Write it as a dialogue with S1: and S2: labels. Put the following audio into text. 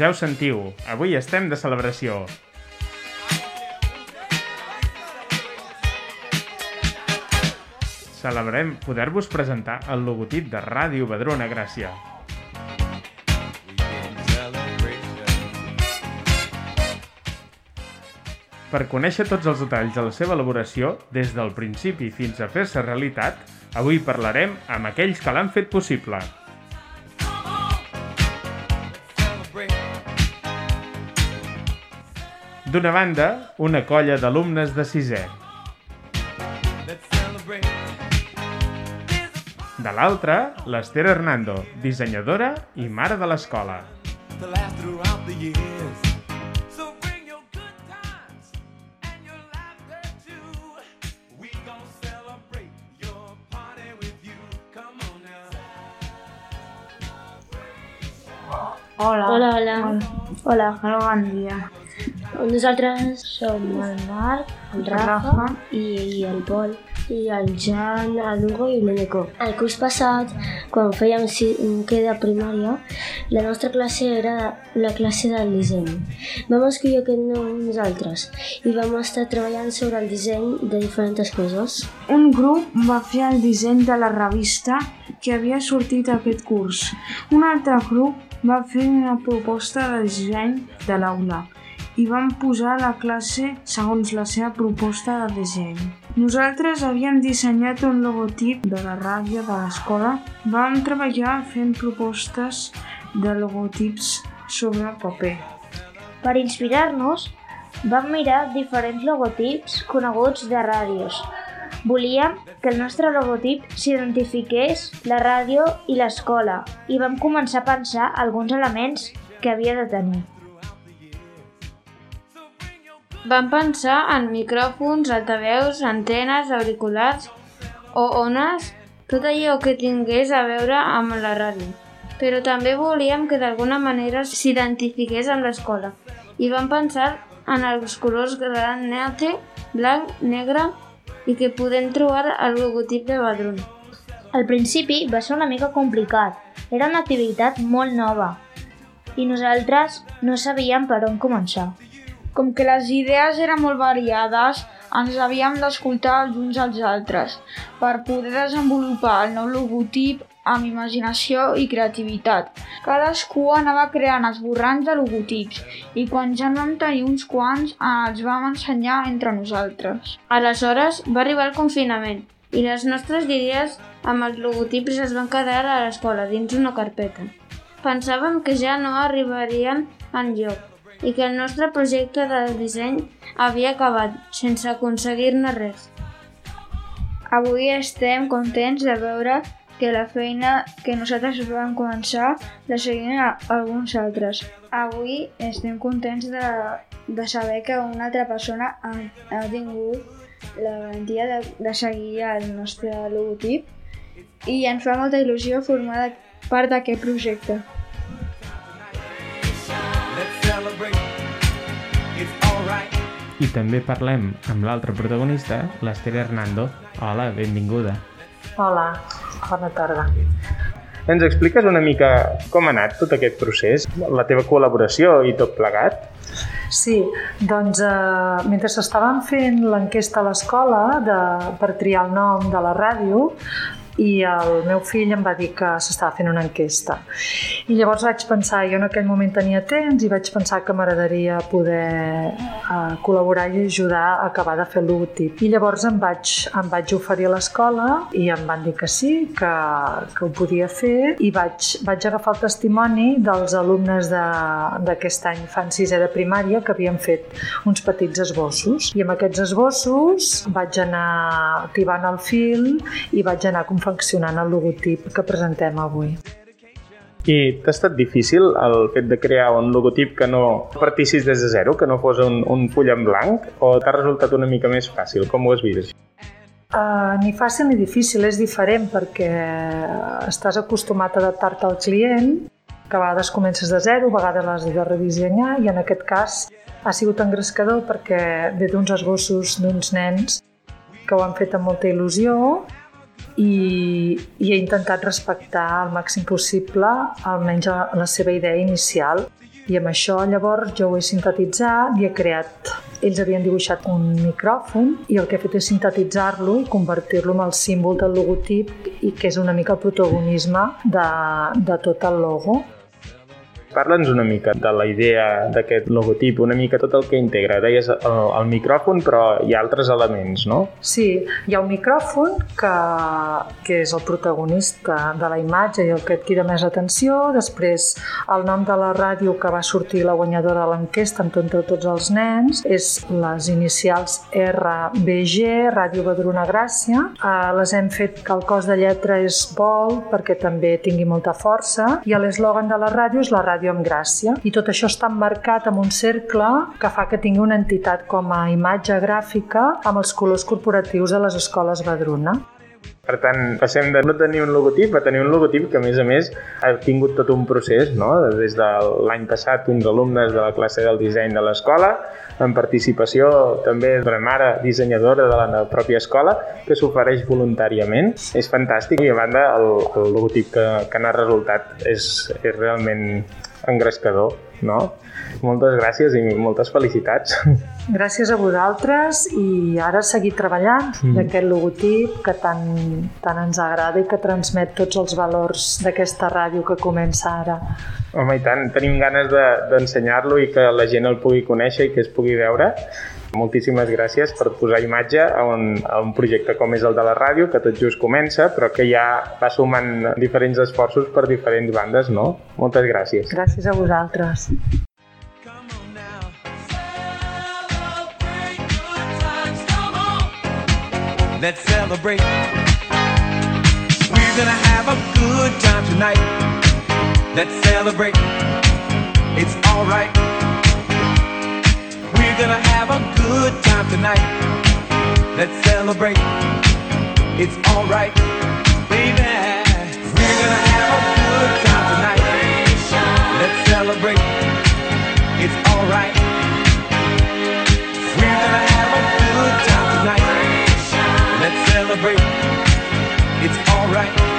S1: Ja ho sentiu, avui estem de celebració. Celebrem poder-vos presentar el logotip de Ràdio Badrona Gràcia. Per conèixer tots els detalls de la seva elaboració, des del principi fins a fer-se realitat, avui parlarem amb aquells que l'han fet possible. D'una banda, una colla d'alumnes de sisè. De l'altra, l'Ester Hernando, dissenyadora i mare de l'escola.
S2: Hola.
S3: Hola, hola.
S2: Hola, hola, bon dia.
S3: Nosaltres som el Marc, el Rafa,
S2: Rafa.
S3: i, i el Pol, i el Jan, l'Hugo i l'Eneco. El curs passat, quan fèiem cinquè de primària, la nostra classe era la classe del disseny. Vam escollir aquest nom nosaltres i vam estar treballant sobre el disseny de diferents coses.
S2: Un grup va fer el disseny de la revista que havia sortit aquest curs. Un altre grup va fer una proposta de disseny de l'aula i van posar la classe segons la seva proposta de disseny. Nosaltres havíem dissenyat un logotip de la ràdio de l'escola. Vam treballar fent propostes de logotips sobre paper.
S4: Per inspirar-nos, vam mirar diferents logotips coneguts de ràdios. Volíem que el nostre logotip s'identifiqués la ràdio i l'escola i vam començar a pensar alguns elements que havia de tenir.
S5: Vam pensar en micròfons, altaveus, antenes, auriculars o ones, tot allò que tingués a veure amb la ràdio. Però també volíem que d'alguna manera s'identifiqués amb l'escola i vam pensar en els colors gran neutre, blanc, negre i que podem trobar al logotip de Badrun.
S4: Al principi va ser una mica complicat. Era una activitat molt nova i nosaltres no sabíem per on començar.
S6: Com que les idees eren molt variades, ens havíem d'escoltar els uns als altres per poder desenvolupar el nou logotip amb imaginació i creativitat. Cadascú anava creant esborrants de logotips i quan ja en vam tenir uns quants els vam ensenyar entre nosaltres.
S5: Aleshores va arribar el confinament i les nostres idees amb els logotips es van quedar a l'escola dins una carpeta. Pensàvem que ja no arribarien enlloc i que el nostre projecte de disseny havia acabat sense aconseguir-ne res.
S6: Avui estem contents de veure que la feina que nosaltres vam començar la seguim a alguns altres. Avui estem contents de, de saber que una altra persona ha, ha tingut la garantia de, de seguir el nostre logotip i ens fa molta il·lusió formar part d'aquest projecte.
S1: I també parlem amb l'altre protagonista, l'Ester Hernando. Hola, benvinguda.
S7: Hola, bona tarda.
S1: Ens expliques una mica com ha anat tot aquest procés, la teva col·laboració i tot plegat?
S7: Sí, doncs eh, mentre estàvem fent l'enquesta a l'escola de, per triar el nom de la ràdio, i el meu fill em va dir que s'estava fent una enquesta. I llavors vaig pensar, jo en aquell moment tenia temps i vaig pensar que m'agradaria poder uh, col·laborar i ajudar a acabar de fer logotip. I llavors em vaig, em vaig oferir a l'escola i em van dir que sí, que, que ho podia fer i vaig, vaig agafar el testimoni dels alumnes d'aquest any fan sisè de primària que havien fet uns petits esbossos i amb aquests esbossos vaig anar activant el fil i vaig anar confeccionant el logotip que presentem avui.
S1: I t'ha estat difícil el fet de crear un logotip que no partissis des de zero, que no fos un, un full en blanc, o t'ha resultat una mica més fàcil? Com ho has vist?
S7: Uh, ni fàcil ni difícil, és diferent perquè estàs acostumat a adaptar-te al client, que a vegades comences de zero, a vegades l'has de redissenyar i en aquest cas ha sigut engrescador perquè ve d'uns esbossos d'uns nens que ho han fet amb molta il·lusió i, i he intentat respectar al màxim possible almenys la seva idea inicial I amb això llavors jo ho he sintetitzat i he creat ells havien dibuixat un micròfon i el que he fet és sintetitzar-lo i convertir-lo en el símbol del logotip i que és una mica el protagonisme de, de tot el logo.
S1: Parla'ns una mica de la idea d'aquest logotip, una mica tot el que integra. Deies el, el micròfon, però hi ha altres elements, no?
S7: Sí, hi ha un micròfon que, que és el protagonista de la imatge i el que et crida més atenció. Després, el nom de la ràdio que va sortir la guanyadora de l'enquesta amb tot, tots els nens és les inicials RBG, Ràdio Badruna Gràcia. Eh, les hem fet que el cos de lletra és vol perquè també tingui molta força i l'eslògan de la ràdio és la ràdio ràdio amb gràcia i tot això està emmarcat amb un cercle que fa que tingui una entitat com a imatge gràfica amb els colors corporatius de les escoles Badruna.
S1: Per tant, passem de no tenir un logotip a tenir un logotip que, a més a més, ha tingut tot un procés, no? Des de l'any passat, uns alumnes de la classe del disseny de l'escola, en participació també d'una mare dissenyadora de la pròpia escola, que s'ofereix voluntàriament. És fantàstic i, a banda, el, el logotip que, que n'ha resultat és, és realment engrescador, no? Moltes gràcies i moltes felicitats.
S7: Gràcies a vosaltres i ara seguir treballant mm. d'aquest logotip que tant, tant ens agrada i que transmet tots els valors d'aquesta ràdio que comença ara.
S1: Home, i tant, tenim ganes d'ensenyar-lo de, i que la gent el pugui conèixer i que es pugui veure Moltíssimes gràcies per posar imatge a un, a un projecte com és el de la ràdio, que tot just comença, però que ja va sumant diferents esforços per diferents bandes, no? Moltes gràcies.
S7: Gràcies a vosaltres. Let's celebrate. We're gonna have a good time tonight. Let's celebrate. It's alright. gonna have a good time tonight. Let's celebrate. It's alright, baby.
S8: We're gonna have a good time tonight. Let's celebrate. It's alright.
S7: We're gonna have a good time tonight. Let's celebrate. It's alright.